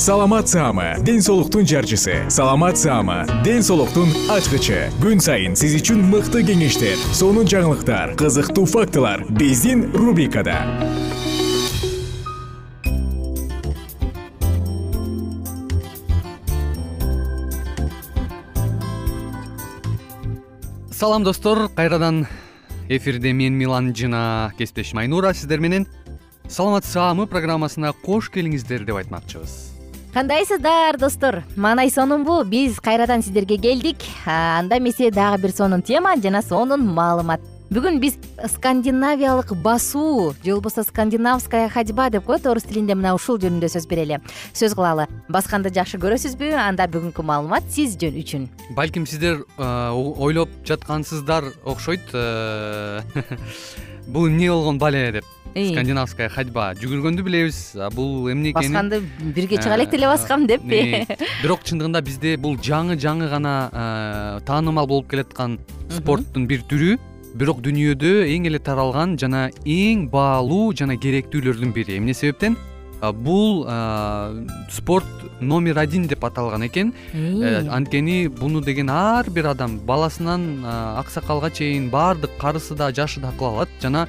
саламат саама ден соолуктун жарчысы. Саламат саама ден соолуктун ачкычы. Күн сайын сиз үчүн мыкты кеңештер сонун жаңылыктар кызыктуу фактылар биздин рубрикада. Салам достор. Кайрадан эфирде мен милан жана кесиптешим айнура сиздер менен саламат саамы программасына кош келиңиздер деп айтмакчыбыз кандайсыздар достор? Маанай сонунбу биз кайрадан сиздерге келдик. Анда эмесе дагы бир сонун тема жана сонун маалымат. Бүгүн биз скандинавиялык басуу же болбосо скандинавская ходьба деп коет орус тилинде мына ушул жөнүндө сөз берели. Сөз кылалы. Басканды жакшы көрөсүзбү? Анда бүгүнкү маалымат сиз үчүн. Балким сиздер ойлоп жаткансыздар окшойт. Бул эмне болгон бале деп скандинавская ходьба. Жүгүргөндү билебиз бул эмне экенин басканды бирге чыга элек деле баскам деппи бирок чындыгында бизде бул жаңы жаңы гана таанымал болуп келаткан спорттун бир түрү. Бирок дүйнөдө эң эле таралган жана эң баалуу жана керектүүлөрдүн бири. Эмне себептен? Бул спорт номер один деп аталган экен. Э, анткени буну деген ар бир адам баласынан аксакалга чейин баардык карысы да жашы да кыла алат жана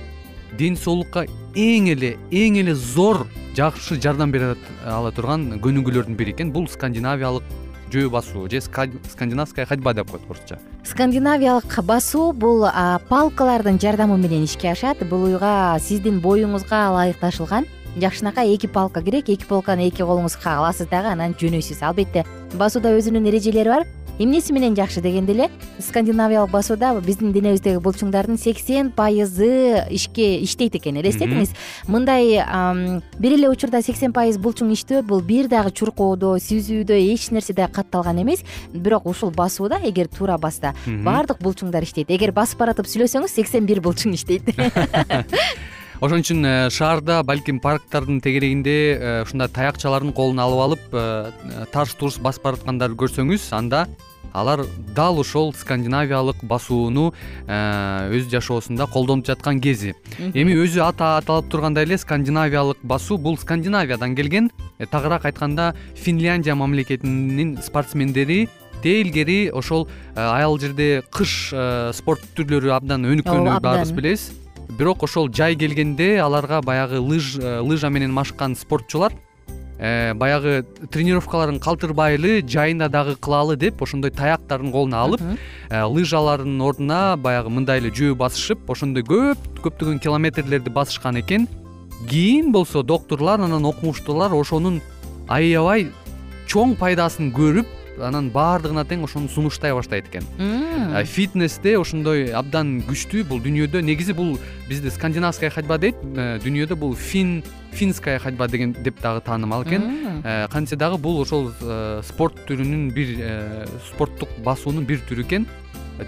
ден соолукка эң эле эң эле зор жакшы жардам бере ала турган көнүгүүлөрдүн бири экен. Бул скандинавиялык жөө басуу же скандинавская ходьба деп коет орусча. Скандинавиялык басуу бул палкалардын жардамы менен ишке ашат. Бул уйга сиздин боюңузга ылайыкташылган. Жакшынакай эки палка керек. Эки палканы эки колуңузга аласыз дагы анан жөнөйсүз. Албетте басууда өзүнүн эрежелери бар эмнеси менен жакшы дегенде эле скандинавиялык басууда биздин денебиздеги булчуңдардын сексен пайызы ишке иштейт экен элестетиңиз мындай бир эле учурда сексен пайыз булчуң иштөө бул бир дагы чуркоодо сүзүүдө эч нерседе катталган эмес. Бирок ушул басууда эгер туура басса баардык булчуңдар иштейт. Эгер басып баратып сүйлөсөңүз сексен бир булчуң иштейт. Ошон үчүн э, шаарда балким парктардын тегерегинде э, ушундай таякчаларын колуна алып алып э, тарс турс басып бараткандарды көрсөңүз анда алар дал ошол скандинавиялык басууну өз жашоосунда колдонуп жаткан кези. Эми өзү аты аталып тургандай эле скандинавиялык басуу бул скандинавиядан келген. Тагыраак айтканда финляндия мамлекетинин спортсмендери тээ ошол аял жерде кыш спорт түрлөрү абдан өнүккөнүн баарыбыз билебиз бирок ошол жай келгенде аларга баягы э, лыжа менен машыккан спортчулар э, баягы тренировкаларын калтырбайлы жайында дагы кылалы деп ошондой таяктарын колуна алып э, лыжалардын ордуна баягы мындай эле жөө басышып ошондой көп көптөгөн километрлерди басышкан экен. Кийин болсо доктурлар анан окумуштуулар ошонун аябай чоң пайдасын көрүп анан баардыгына тең ошону сунуштай баштайт экен. Фитнесте ошондой абдан күчтүү бул дүйнөдө негизи бул бизде скандинавская ходьба дейт э, дүйнөдө бул фин финская ходьба деген деп дагы таанымал экен. Э, кантсе дагы бул ошол э, спорт түрүнүн бир спорттук басуунун бир түрү экен.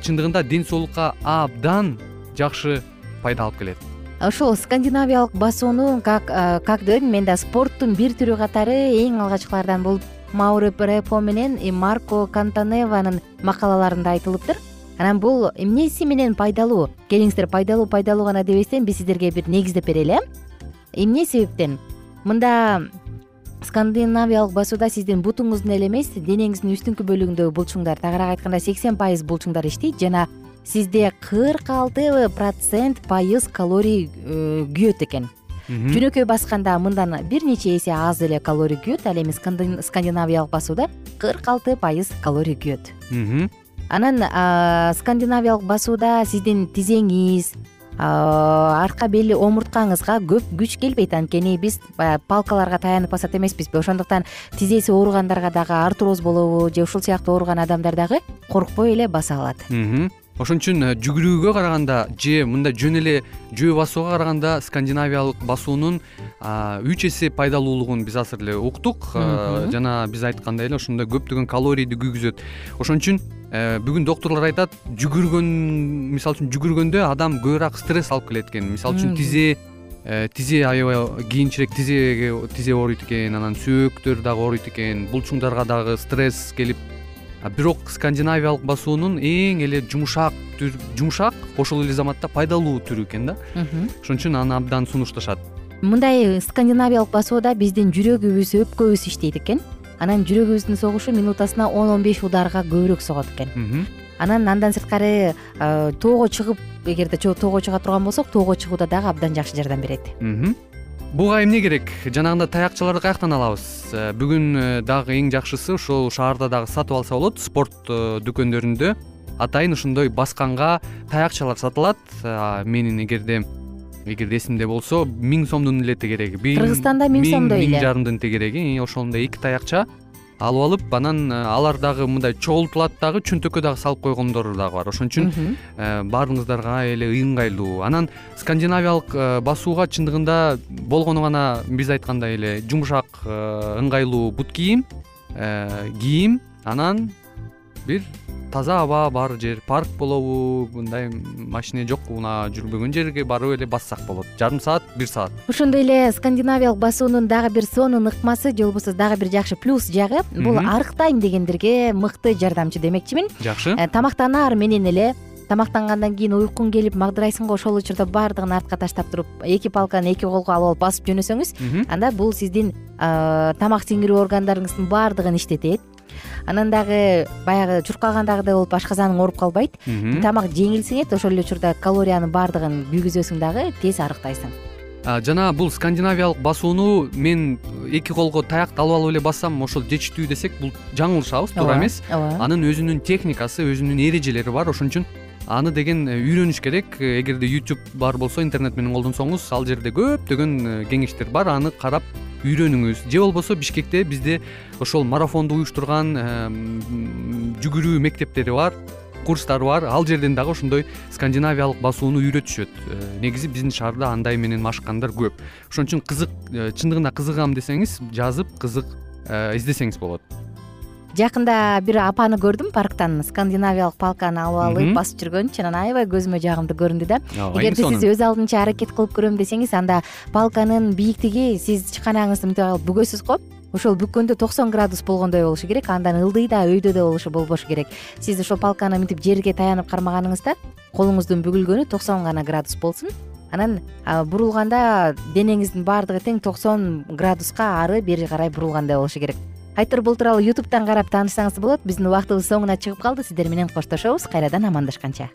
Чындыгында ден соолукка абдан жакшы пайда алып келет. Ошол скандинавиялык басууну как как дебедим мен да спорттун бир түрү катары эң алгачкылардан болуп мауро репо менен марко кантаневанын макалаларында айтылыптыр. Анан бул эмнеси менен пайдалуу? Келиңиздер пайдалуу пайдалуу гана дебестен биз сиздерге бир негиздеп берели э? Эмне себептен? Мында скандинавиялык басууда сиздин бутуңуздун эле эмес денеңиздин үстүңкү бөлүгүндөгү булчуңдар. Тагыраак айтканда сексен пайыз булчуңдар иштейт жана сизде кырк алты процент пайыз калорий э, күйөт экен жөнөкөй басканда мындан бир нече эсе аз эле калорий күйөт ал эми скандинавиялык басууда кырк алты пайыз калорий күйөт. Анан скандинавиялык басууда сиздин тизеңиз арка бели омурткаңызга көп күч келбейт. Анткени биз баягы палкаларга таянып басат эмеспизби ошондуктан тизеси ооругандарга дагы артроз болобу же ушул сыяктуу ооруган адамдар дагы коркпой эле баса алат ошон үчүн э, жүгүрүүгө караганда же мындай жөн эле жөө басууга караганда скандинавиялык басуунун үч эсе пайдалуулугун биз азыр эле уктук. Э, жана биз айткандай эле ошондой көптөгөн калорийди күйгүзөт. Ошон үчүн э, бүгүн доктурлар айтат жүгүргөн мисалы үчүн жүгүргөндө адам көбүрөөк стресс алып келет экен мисалы үчүн тизе тизе аябай кийинчерээк тизеге тизе ооруйт экен анан сөөктөр дагы ооруйт экен. Булчуңдарга дагы стресс келип бирок скандинавиялык басуунун эң эле жумшак жумшак ошол эле заматта пайдалуу түрү экен да. Ошон үчүн аны абдан сунушташат. Мындай скандинавиялык басууда биздин жүрөгүбүз өпкөбүз иштейт экен. Анан жүрөгүбүздүн согушу минутасына он он беш ударга көбүрөөк согот экен. Анан андан сырткары тоого чыгып эгерде тоого чыга турган болсок тоого чыгууда дагы абдан жакшы жардам берет буга эмне керек? Жанагындай таякчаларды каяктан алабыз? Э, бүгүн э, дагы эң жакшысы ушул шаарда дагы сатып алса болот спорт э, дүкөндөрүндө. Атайын ошондой басканга таякчалар сатылат. Менин эгерде эгерде эсимде болсо миң сомдун эле тегереги кыргызстанда миң сомдой эле. миң жарымдын тегереги ошондой эки таякча алып алып анан э, алар дагы мындай чогултулат дагы чөнтөккө дагы салып койгондору дагы бар. Ошон үчүн э, баарыңыздарга эле ыңгайлуу. Анан скандинавиялык э, басууга чындыгында болгону гана биз айткандай эле жумшак ыңгайлуу бут кийим кийим. Анан бир таза аба бар жер парк болобу мындай машине жок унаа жүрбөгөн жерге барып эле бассак болот. Жарым саат бир саат. Ошондой эле скандинавиялык басуунун дагы бир сонун ыкмасы же болбосо дагы бир жакшы плюс жагы бул арыктайм дегендерге мыкты жардамчы демекчимин. Жакшы. Э, тамактанаар менен эле тамактангандан кийин уйкуң келип магдырайсың го ошол учурда баардыгын артка таштап туруп эки палканы эки колго алып алып басып жөнөсөңүз анда бул сиздин тамак сиңирүү органдарыңыздын баардыгын иштетет анан дагы баягы чуркагандагыдай болуп ашказаның ооруп калбайт. Тамак жеңил сиңет ошол эле учурда калориянын баардыгын күйгүзөсүң дагы тез арыктайсың. Жана бул скандинавиялык басууну мен эки колго таякты алып алып эле бассам ошол жетиштүү десек бул жаңылышабыз туура эмес. ооба. Анын өзүнүн техникасы өзүнүн эрежелери бар. Ошон үчүн аны деген э, үйрөнүш керек. Эгерде youtube бар болсо интернет менен колдонсоңуз ал жерде көптөгөн э, кеңештер бар. Аны карап үйрөнүңүз. Же болбосо бишкекте бизде ошол марафонду уюштурган жүгүрүү мектептери бар курстары бар. Ал жерден дагы ошондой скандинавиялык басууну үйрөтүшөт. Э, негизи биздин шаарда андай менен машыккандар көп. Ошон үчүн кызык э, чындыгында кызыгам десеңиз жазып кызык э, издесеңиз болот жакында бир апаны көрдүм парктан скандинавиялык палканы алып алып басып жүргөн чынын аябай көзүмө жагымдуу көрүндү да. Эгерде сиз өз алдынча аракет кылып көрөм десеңиз анда палканын бийиктиги сиз чыканаңызды мынтип алып бүгөсүз го. Ошол бүккөндө токсон градус болгондой болушу керек андан ылдый да өйдө да болушу болбошу керек. Сиз ошол палканы мынтип жерге таянып кармаганыңызда колуңуздун бүгүлгөнү токсон гана градус болсун. Анан бурулганда денеңиздин баардыгы тең токсон градуска ары бери карай бурулгандай болушу керек айтор бул тууралуу ютубтан карап таанышсаңыз болот биздин убактыбыз соңуна чыгып калды сиздер менен коштошобуз кайрадан амандашканча.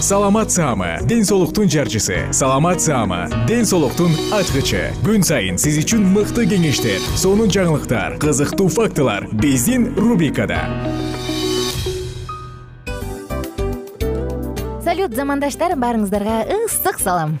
Саламат саама ден соолуктун жарчысы. Саламат саама ден соолуктун ачкычы. Күн сайын сиз үчүн мыкты кеңештер сонун жаңылыктар кызыктуу фактылар биздин рубрикада. Салют замандаштар баарыңыздарга ысык салам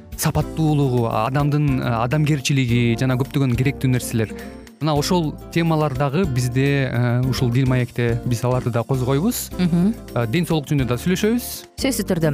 сапаттуулугу адамдын э, адамгерчилиги жана көптөгөн керектүү нерселер. Мына ошол темалар дагы бизде ушул дил маекте биз аларды да козгойбуз. Ден соолук жөнүндө да сүйлөшөбүз. Сөзсүз түрдө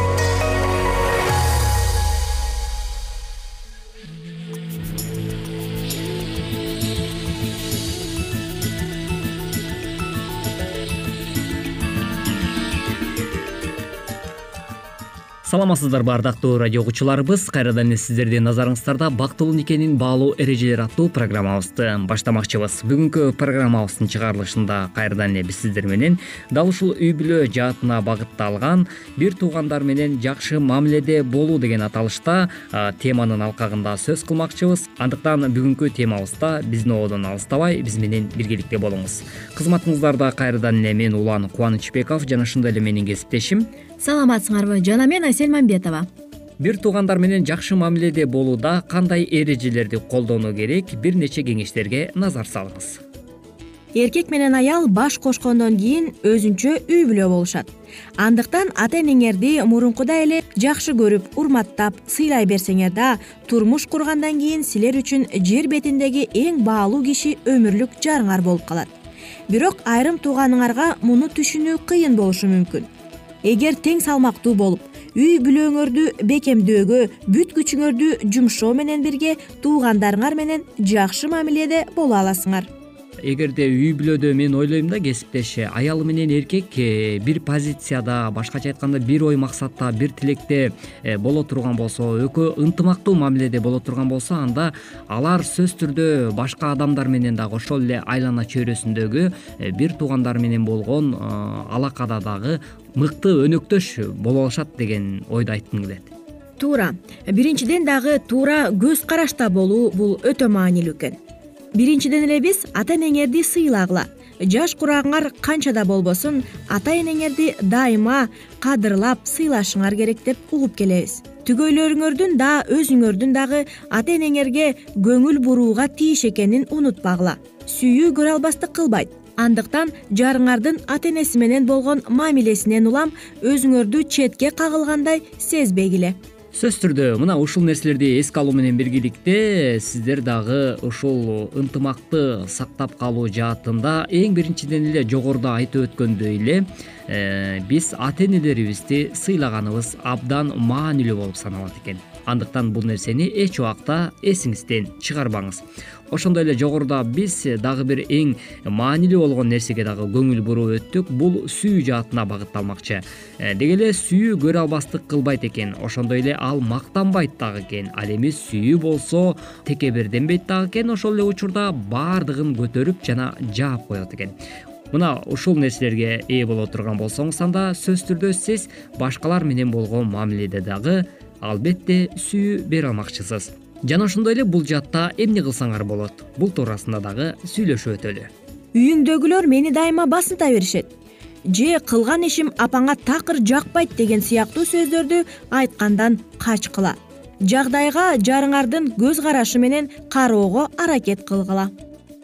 саламатсыздарбы ардактуу радио угуучуларыбыз кайрадан эле сиздердин назарыңыздарда бактылуу никенин баалуу эрежелери аттуу программабызды баштамакчыбыз. Бүгүнкү программабыздын чыгарылышында кайрадан эле биз сиздер менен дал ушул үй бүлө жаатына багытталган бир туугандар менен жакшы мамиледе болуу деген аталышта теманын алкагында сөз кылмакчыбыз. Андыктан бүгүнкү темабызда биздин ободон алыстабай биз менен биргеликте болуңуз. Кызматыңыздарда кайрадан эле мен улан кубанычбеков жана ошондой эле менин кесиптешим саламатсыңарбы жана мен айсель мамбетова. Бир туугандар менен жакшы мамиледе болууда кандай эрежелерди колдонуу керек бир нече кеңештерге назар салыңыз. Эркек менен аял баш кошкондон кийин өзүнчө үй бүлө болушат. Андыктан ата энеңерди мурункудай эле жакшы көрүп урматтап сыйлай берсеңер да турмуш кургандан кийин силер үчүн жер бетиндеги эң баалуу киши өмүрлүк жарыңар болуп калат. Бирок айрым тууганыңарга муну түшүнүү кыйын болушу мүмкүн эгер тең салмактуу болуп үй бүлөңөрдү бекемдөөгө бүт күчүңөрдү жумшоо менен бирге туугандарыңар менен жакшы мамиледе боло аласыңар эгерде үй бүлөдө мен ойлойм да кесиптеш аялы менен эркек э, бир позицияда башкача айтканда бир ой максатта бир тилекте э, боло турган болсо экөө ынтымактуу мамиледе боло турган болсо анда алар сөзсүз түрдө башка адамдар менен дагы ошол эле айлана чөйрөсүндөгү э, бир туугандар менен болгон алакада дагы мыкты өнөктөш боло алышат деген ойду айткым келет туура. Биринчиден дагы туура көз карашта болуу бул өтө маанилүү экен биринчиден эле биз ата энеңерди сыйлагыла. Жаш курагыңар канча да болбосун ата энеңерди дайыма кадырлап сыйлашыңар керек деп угуп келебиз. Түгөйлөрүңөрдүн да өзүңөрдүн дагы ата энеңерге көңүл бурууга тийиш экенин унутпагыла. Сүйүү көрө албастык кылбайт. Андыктан жарыңардын ата энеси менен болгон мамилесинен улам өзүңөрдү четке кагылгандай сезбегиле сөзсүз түрдө мына ушул нерселерди эске алуу менен биргеликте сиздер дагы ушул ынтымакты сактап калуу жаатында эң биринчиден эле жогоруда айтып өткөндөй эле э, биз ата энелерибизди сыйлаганыбыз абдан маанилүү болуп саналат экен. Андыктан бул нерсени эч убакта эсиңизден чыгарбаңыз ошондой эле жогоруда биз дагы бир эң маанилүү болгон нерсеге дагы көңүл буруп өттүк. Бул сүйүү жаатына багытталмакчы. Э, деги эле сүйүү көрө албастык кылбайт экен. Ошондой эле ал мактанбайт дагы экен. Ал эми сүйүү болсо текеберденбейт дагы экен. Ошол эле учурда баардыгын көтөрүп жана жаап коет экен. Мына ушул нерселерге ээ боло турган болсоңуз анда сөзсүз түрдө сиз башкалар менен болгон мамиледе дагы албетте сүйүү бере алмакчысыз жана ошондой эле бул жаатта эмне кылсаңар болот? Бул туурасында дагы сүйлөшүп өтөлү. Үйүңдөгүлөр мени дайыма басынта беришет же кылган ишим апаңа такыр жакпайт деген сыяктуу сөздөрдү айткандан качкыла жагдайга жарыңардын көз карашы менен кароого аракет кылгыла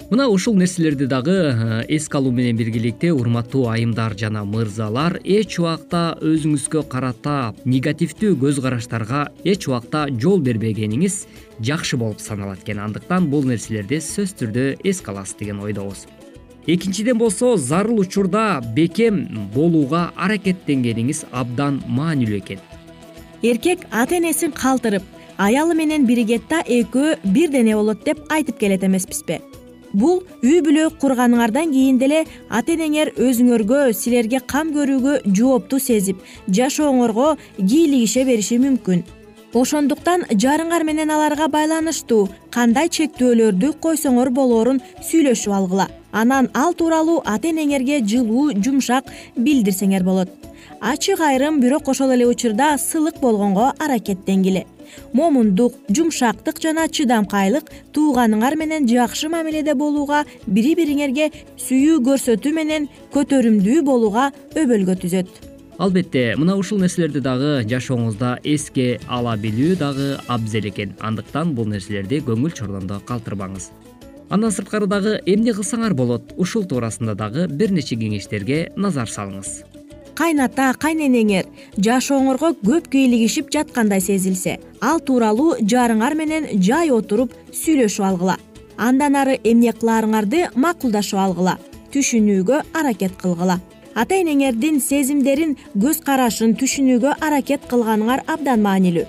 мына ушул нерселерди дагы э, эске алуу менен биргеликте урматтуу айымдар жана мырзалар эч убакта өзүңүзгө карата негативдүү көз караштарга эч убакта жол бербегениңиз жакшы болуп саналат экен. Андыктан бул нерселерди сөзсүз түрдө эске аласыз деген ойдобуз. Экинчиден болсо зарыл учурда бекем болууга аракеттенгениңиз абдан маанилүү экен. Эркек ата энесин калтырып аялы менен биригет да экөө бир дене болот деп айтып келет эмеспизби бул үй бүлө курганыңардан кийин деле ата энеңер өзүңөргө силерге кам көрүүгө жоопту сезип жашооңорго кийлигише бериши мүмкүн. Ошондуктан жарыңар менен аларга байланыштуу кандай чектөөлөрдү койсоңор болоорун сүйлөшүп алгыла. Анан ал тууралуу ата энеңерге жылуу жумшак билдирсеңер болот. Ачык айрым бирок ошол эле учурда сылык болгонго аракеттенгиле момундук жумшактык жана чыдамкайлык тууганыңар менен жакшы мамиледе болууга бири бириңерге сүйүү көрсөтүү менен көтөрүмдүү болууга өбөлгө түзөт. Албетте мына ушул нерселерди дагы жашооңузда эске ала билүү дагы абзел экен. Андыктан бул нерселерди көңүл чордондо калтырбаңыз. Андан сырткары дагы эмне кылсаңар болот ушул туурасында дагы бир нече кеңештерге назар салыңыз кайната кайненеңер жашооңорго көп кийлигишип жаткандай сезилсе ал тууралуу жарыңар менен жай отуруп сүйлөшүп алгыла. Андан ары эмне кылаарыңарды макулдашып алгыла түшүнүүгө аракет кылгыла. Ата энеңердин сезимдерин көз карашын түшүнүүгө аракет кылганыңар абдан маанилүү.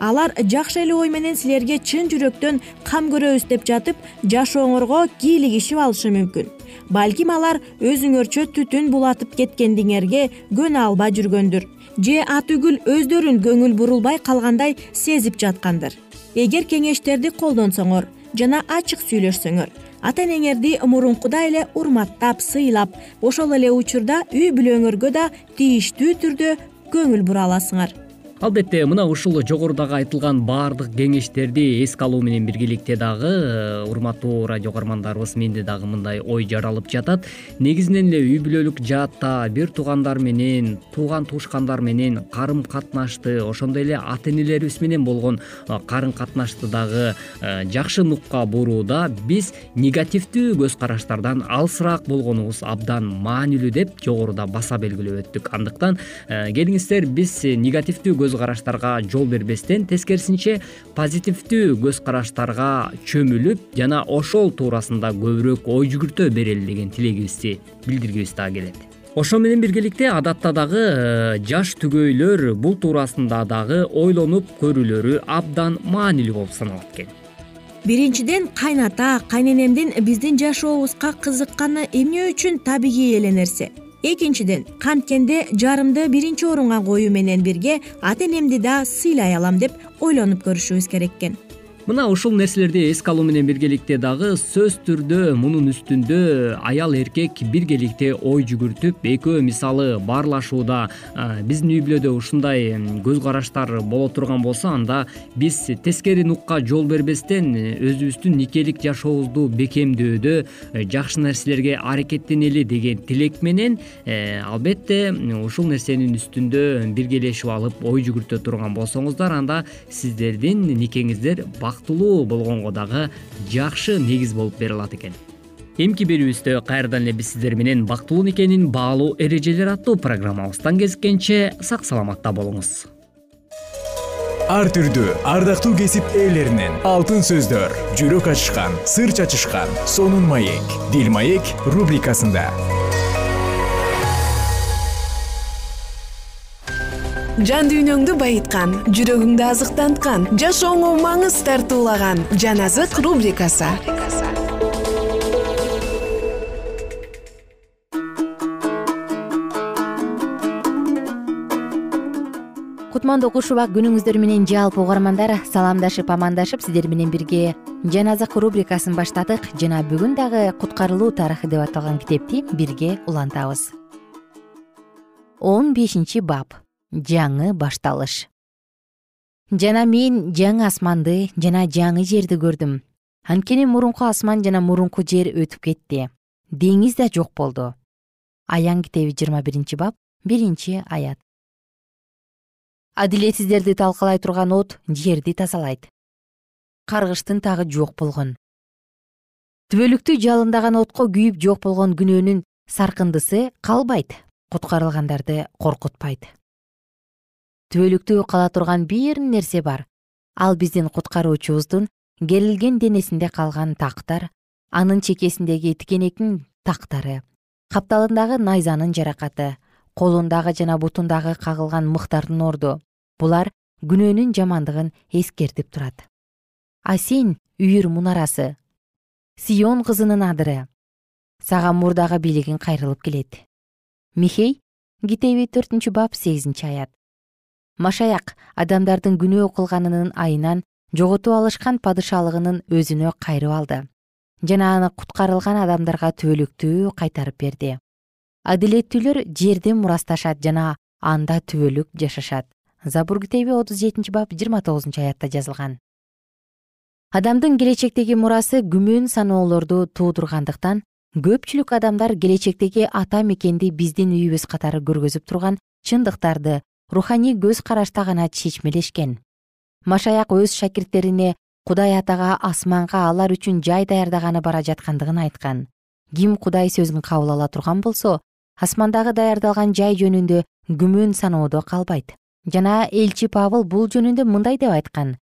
Алар жакшы эле ой менен силерге чын жүрөктөн кам көрөбүз деп жатып жашооңорго кийлигишип алышы мүмкүн балким алар өзүңөрчө түтүн булатып кеткендиңерге көнө албай жүргөндүр. Же атүгүл өздөрүн көңүл бурулбай калгандай сезип жаткандыр. Эгер кеңештерди колдонсоңор жана ачык сүйлөшсөңөр ата энеңерди мурункудай эле урматтап сыйлап ошол эле учурда үй бүлөңөргө да тийиштүү түрдө көңүл бура аласыңар албетте мына ушул жогорудагы айтылган баардык кеңештерди эске алуу менен биргеликте дагы э, урматтуу радио каармандарыбыз менде дагы мындай ой жаралып жатат. Негизинен эле үй бүлөлүк жаатта бир туугандар менен тууган туушкандар менен карым катнашты ошондой эле ата энелерибиз менен болгон э, карым катнашты дагы э, жакшы нукка бурууда биз негативдүү көз караштардан алысыраак болгонубуз абдан маанилүү деп жогоруда баса белгилеп өттүк. Андыктан келиңиздер биз негативдүү көз караштарга жол бербестен тескерисинче позитивдүү көз караштарга чөмүлүп жана ошол туурасында көбүрөөк ой жүгүртө берели деген тилегибизди билдиргибиз дагы келет. Ошо менен биргеликте адатта дагы э, жаш түгөйлөр бул туурасында дагы ойлонуп көрүүлөрү абдан маанилүү болуп саналат экен. Биринчиден кайната кайненемдин биздин жашообузга кызыкканы эмне үчүн табигый эле нерсе экинчиден канткенде жарымды биринчи орунга коюу менен бирге ата энемди да сыйлай алам деп ойлонуп көрүшүбүз керек экен мына ушул нерселерди эске алуу менен биргеликте дагы сөзсүз түрдө мунун үстүндө аял эркек биргеликте ой жүгүртүп экөө мисалы баарлашууда биздин үй бүлөдө ушундай көз караштар боло турган болсо анда биз тескери нукка жол бербестен өзүбүздүн никелик жашообузду бекемдөөдө э, жакшы нерселерге аракеттенели деген тилек менен э, албетте ушул нерсенин үстүндө биргелешип алып ой жүгүртө турган болсоңуздар анда сиздердин никеңиздер бактылуу болгонго дагы жакшы негиз болуп бере алат экен. Эмки берүүбүздө кайрадан эле биз сиздер менен бактылуу никенин баалуу эрежелери аттуу программабыздан кезиккенче сак саламатта болуңуз. Ар түрдүү ардактуу кесип ээлеринен алтын сөздөр жүрөк ачышкан сыр чачышкан сонун маек дил маек рубрикасында жан дүйнөңдү байыткан жүрөгүңдү азыктанткан жашооңо маңыз тартуулаган жан азык рубрикасы. Кутмандуу куш убак күнүңүздөр менен жалпы угармандар саламдашып амандашып сиздер менен бирге жан азык рубрикасын баштадык. Жана бүгүн дагы куткарылуу тарыхы деп аталган китепти бирге улантабыз. Он бешинчи бап жаңы башталыш. Жана мен жаңы асманды жана жаңы жерди көрдүм. Анткени мурунку асман жана мурунку жер өтүп кетти. Деңиз да жок болду. Аян китеби жыйырма биринчи бап биринчи аят. Адилетсиздерди талкалай турган от жерди тазалайт. Каргыштын тагы жок болгон. Түбөлүктү жалындаган отко күйүп жок болгон күнөөнүн саркындысы калбайт. Куткарылгандарды коркутпайт түбөлүктүү кала турган бир нерсе бар. Ал биздин куткаруучубуздун керилген денесинде калган тактар анын чекесиндеги тикенектин тактары капталындагы найзанын жаракаты колундагы жана бутундагы кагылган мыктардын орду булар күнөөнүн жамандыгын эскертип турат. А сен үйүр мунарасы сион кызынын адыры. Сага мурдагы бийлигиң кайрылып келет. Михей китеби төртүнчү бап сегизинчи аят машаяк адамдардын күнөө кылганынын айынан жоготуп алышкан падышалыгынын өзүнө кайрып алды. Жана аны куткарылган адамдарга түбөлүктүү кайтарып берди. Адилеттүүлөр жерди мурасташат жана анда түбөлүк жашашат. Забур китеби отуз жетинчи бап жыйырма тогузунчу аятта жазылган. Адамдын келечектеги мурасы күмөн саноолорду туудургандыктан көпчүлүк адамдар келечектеги ата мекенди биздин үйүбүз катары көргөзүп турган чындыктарды руханий көз карашта гана чечмелешкен. Машаяк өз шакирттерине кудай атага асманга алар үчүн жай даярдаганы бара жаткандыгын айткан ким кудай сөзүн кабыл ала турган болсо асмандагы даярдалган жай жөнүндө күмөн саноодо калбайт. Жана элчи пабыл бул жөнүндө мындай деп айткан.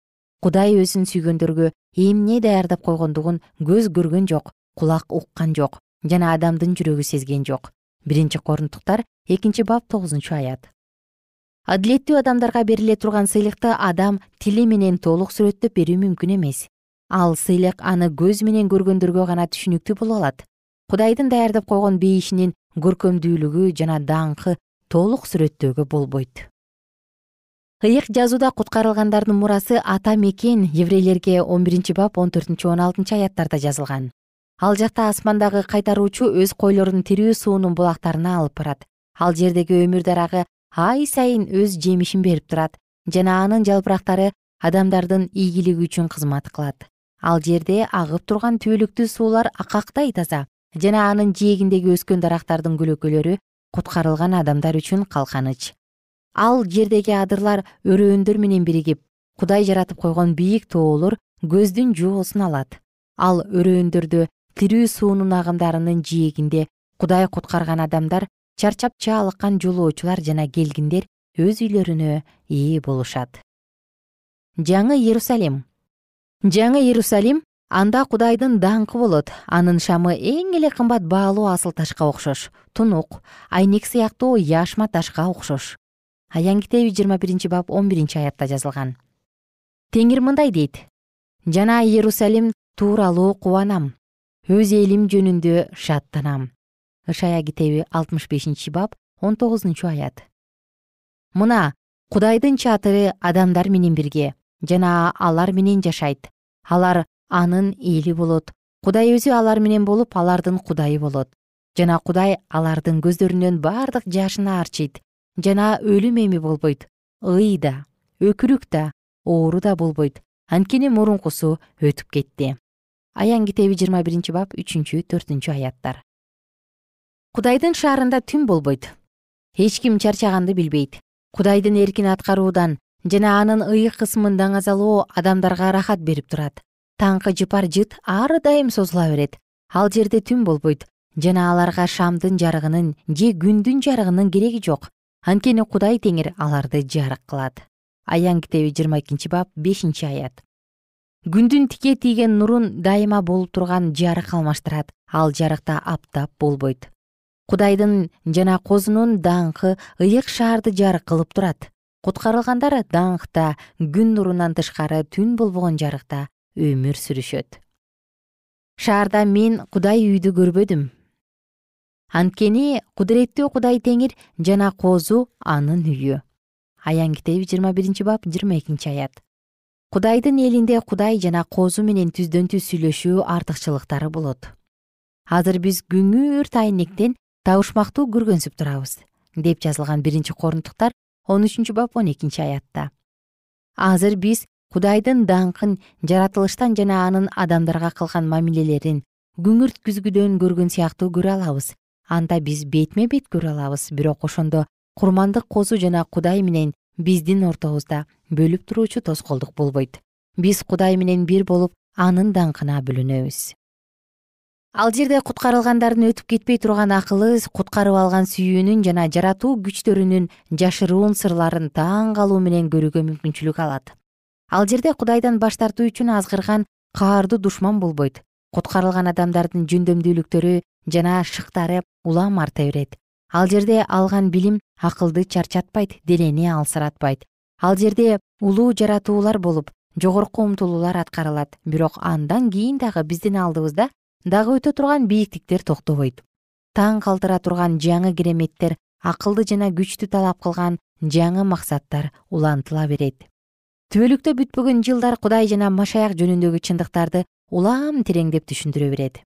Кудай өзүн сүйгөндөргө эмне даярдап койгондугун көз көргөн жок кулак уккан жок жана адамдын жүрөгү сезген жок биринчи корунтуктар экинчи бап тогузунчу аят адилеттүү адамдарга бериле турган сыйлыкты адам тили менен толук сүрөттөп берүү мүмкүн эмес. Ал сыйлык аны көз менен көргөндөргө гана түшүнүктүү боло алат. Кудайдын даярдап койгон бейишинин көркөмдүүлүгү жана даңкы толук сүрөттөөгө болбойт. Ыйык жазууда куткарылгандардын мурасы ата мекен еврейлерге он биринчи бап он төртүнчү он алтынчы аяттарда жазылган. Ал жакта асмандагы кайтаруучу өз койлорун тирүү суунун булактарына алып барат. Ал жердеги өмүр дарагы ай сайын өз жемишин берип турат жана анын жалбырактары адамдардын ийгилиги үчүн кызмат кылат. Ал жерде агып турган түбөлүктүү суулар акактай таза жана анын жээгиндеги өскөн дарактардын көлөкөлөрү куткарылган адамдар үчүн калканыч ал жердеги адырлар өрөөөндөр менен биригип кудай жаратып койгон бийик тоолор көздүн жоосун алат. Ал өрөөндөрдө тирүү суунун агымдарынын жээгинде кудай куткарган адамдар чарчап чаалыккан жолоочулар жана келгиндер өз үйлөрүнө ээ болушат. Жаңы иерусалим. Жаңы иерусалим анда кудайдын даңкы болот. Анын шамы эң эле кымбат баалуу асыл ташка окшош тунук айнек сыяктуу яшма ташка окшош. Аян китеби жыйырма биринчи бап он биринчи аятта жазылган. Теңир мындай дейт. Жана иерусалим тууралуу кубанам. Өз элим жөнүндө шаттанам ышая китеби алтымыш бешинчи бап он тогузунчу аят. Мына кудайдын чатыры адамдар менен бирге жана алар менен жашайт. Алар анын эли болот. Кудай өзү алар менен болуп алардын кудайы болот. Жана кудай алардын көздөрүнөн бардык жашын аарчыйт жана өлүм эми болбойт. Ый да өкүрүк да оору да болбойт. Анткени мурункусу өтүп кетти аян китеби жыйырма биринчи бап үчүнчү төртүнчү аяттар кудайдын шаарында түн болбойт. Эч ким чарчаганды билбейт. Кудайдын эркин аткаруудан жана анын ыйык кысымын даңазалоо адамдарга рахат берип турат. Таңкы жыпар жыт ар дайым созула берет. Ал жерде түн болбойт жана аларга шамдын жарыгынын же күндүн жарыгынын кереги жок. Анткени кудай теңир аларды жарык кылат. Аян китеби жыйырма экинчи бап бешинчи аят. Күндүн тике тийген нурун дайыма болуп турган жарык алмаштырат. Ал жарыкта аптап болбойт кудайдын жана козунун даңкы ыйык шаарды жарык кылып турат. Куткарылгандар даңкта күн нурунан тышкары түн болбогон жарыкта өмүр сүрүшөт. Шаарда мен кудай үйдү көрбөдүм. Анткени кудуреттүү кудай теңир жана козу анын үйү. Аян китеби жыйырма биринчи бап жыйырма экинчи аят. Кудайдын элинде кудай жана козу менен түздөн түз сүйлөшүү артыкчылыктары болот. Азыр биз күңүрт айнектен табышмактуу көргөнсүп турабыз деп жазылган биринчи корунтуктар он үчүнчү бап он экинчи аятта. Азыр биз кудайдын даңкын жаратылыштан жана анын адамдарга кылган мамилелерин күңүрт күзгүдөн көргөн сыяктуу көрө алабыз. Анда биз бетме бет көрө алабыз бирок ошондо курмандык козу жана кудай менен биздин ортобузда бөлүп туруучу тоскоолдук болбойт. Биз кудай менен бир болуп анын даңкына бөлөнөбүз ал жерде куткарылгандардын өтүп кетпей турган акылы куткарып алган сүйүүнүн жана жаратуу күчтөрүнүн жашыруун сырларын таң калуу менен көрүүгө мүмкүнчүлүк алат. Ал жерде кудайдан баш тартуу үчүн азгырган каардуу душман болбойт. Куткарылган адамдардын жөндөмдүүлүктөрү жана шыктары улам арта берет. Ал жерде алган билим акылды чарчатпайт денени алсыратпайт. Ал жерде улуу жаратуулар болуп жогорку умтулуулар аткарылат. Бирок андан кийин дагы биздин алдыбызда дагы өтө турган бийиктиктер токтобойт. Таң калтыра турган жаңы кереметтер акылды жана күчтү талап кылган жаңы максаттар улантыла берет. Түбөлүктө бүтпөгөн жылдар кудай жана машаяк жөнүндөгү чындыктарды улам тереңдеп түшүндүрө берет.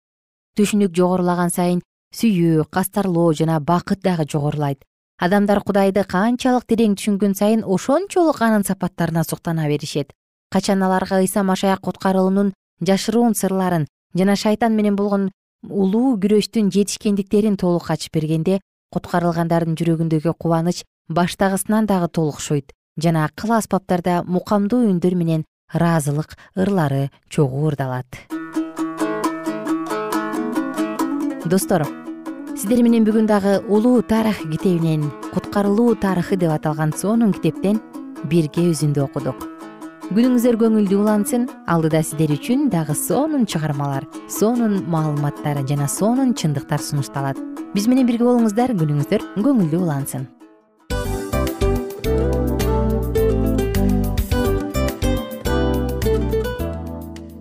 Түшүнүк жогорулаган сайын сүйүү кастарлоо жана бакыт дагы жогорулайт. Адамдар кудайды канчалык терең түшүнгөн сайын ошончолук анын сапаттарына суктана беришет. Качан аларга ыйса машаяк куткаруунун жашыруун сырларын жана шайтан менен болгон улуу күрөштүн жетишкендиктерин толук ачып бергенде куткарылгандардын жүрөгүндөгү кубаныч баштагысынан дагы толукшойт жана кыл аспаптарда мукамдуу үндөр менен ыраазылык ырлары чогуу ырдалат. Достор сиздер менен бүгүн дагы улуу тарых китебинен куткарылуу тарыхы деп аталган сонун китептен бирге үзүндү окудук күнүңүздөр көңүлдүү улансын. Алдыда сиздер үчүн дагы сонун чыгармалар сонун маалыматтар жана сонун чындыктар сунушталат. Биз менен бирге болуңуздар. Күнүңүздөр көңүлдүү улансын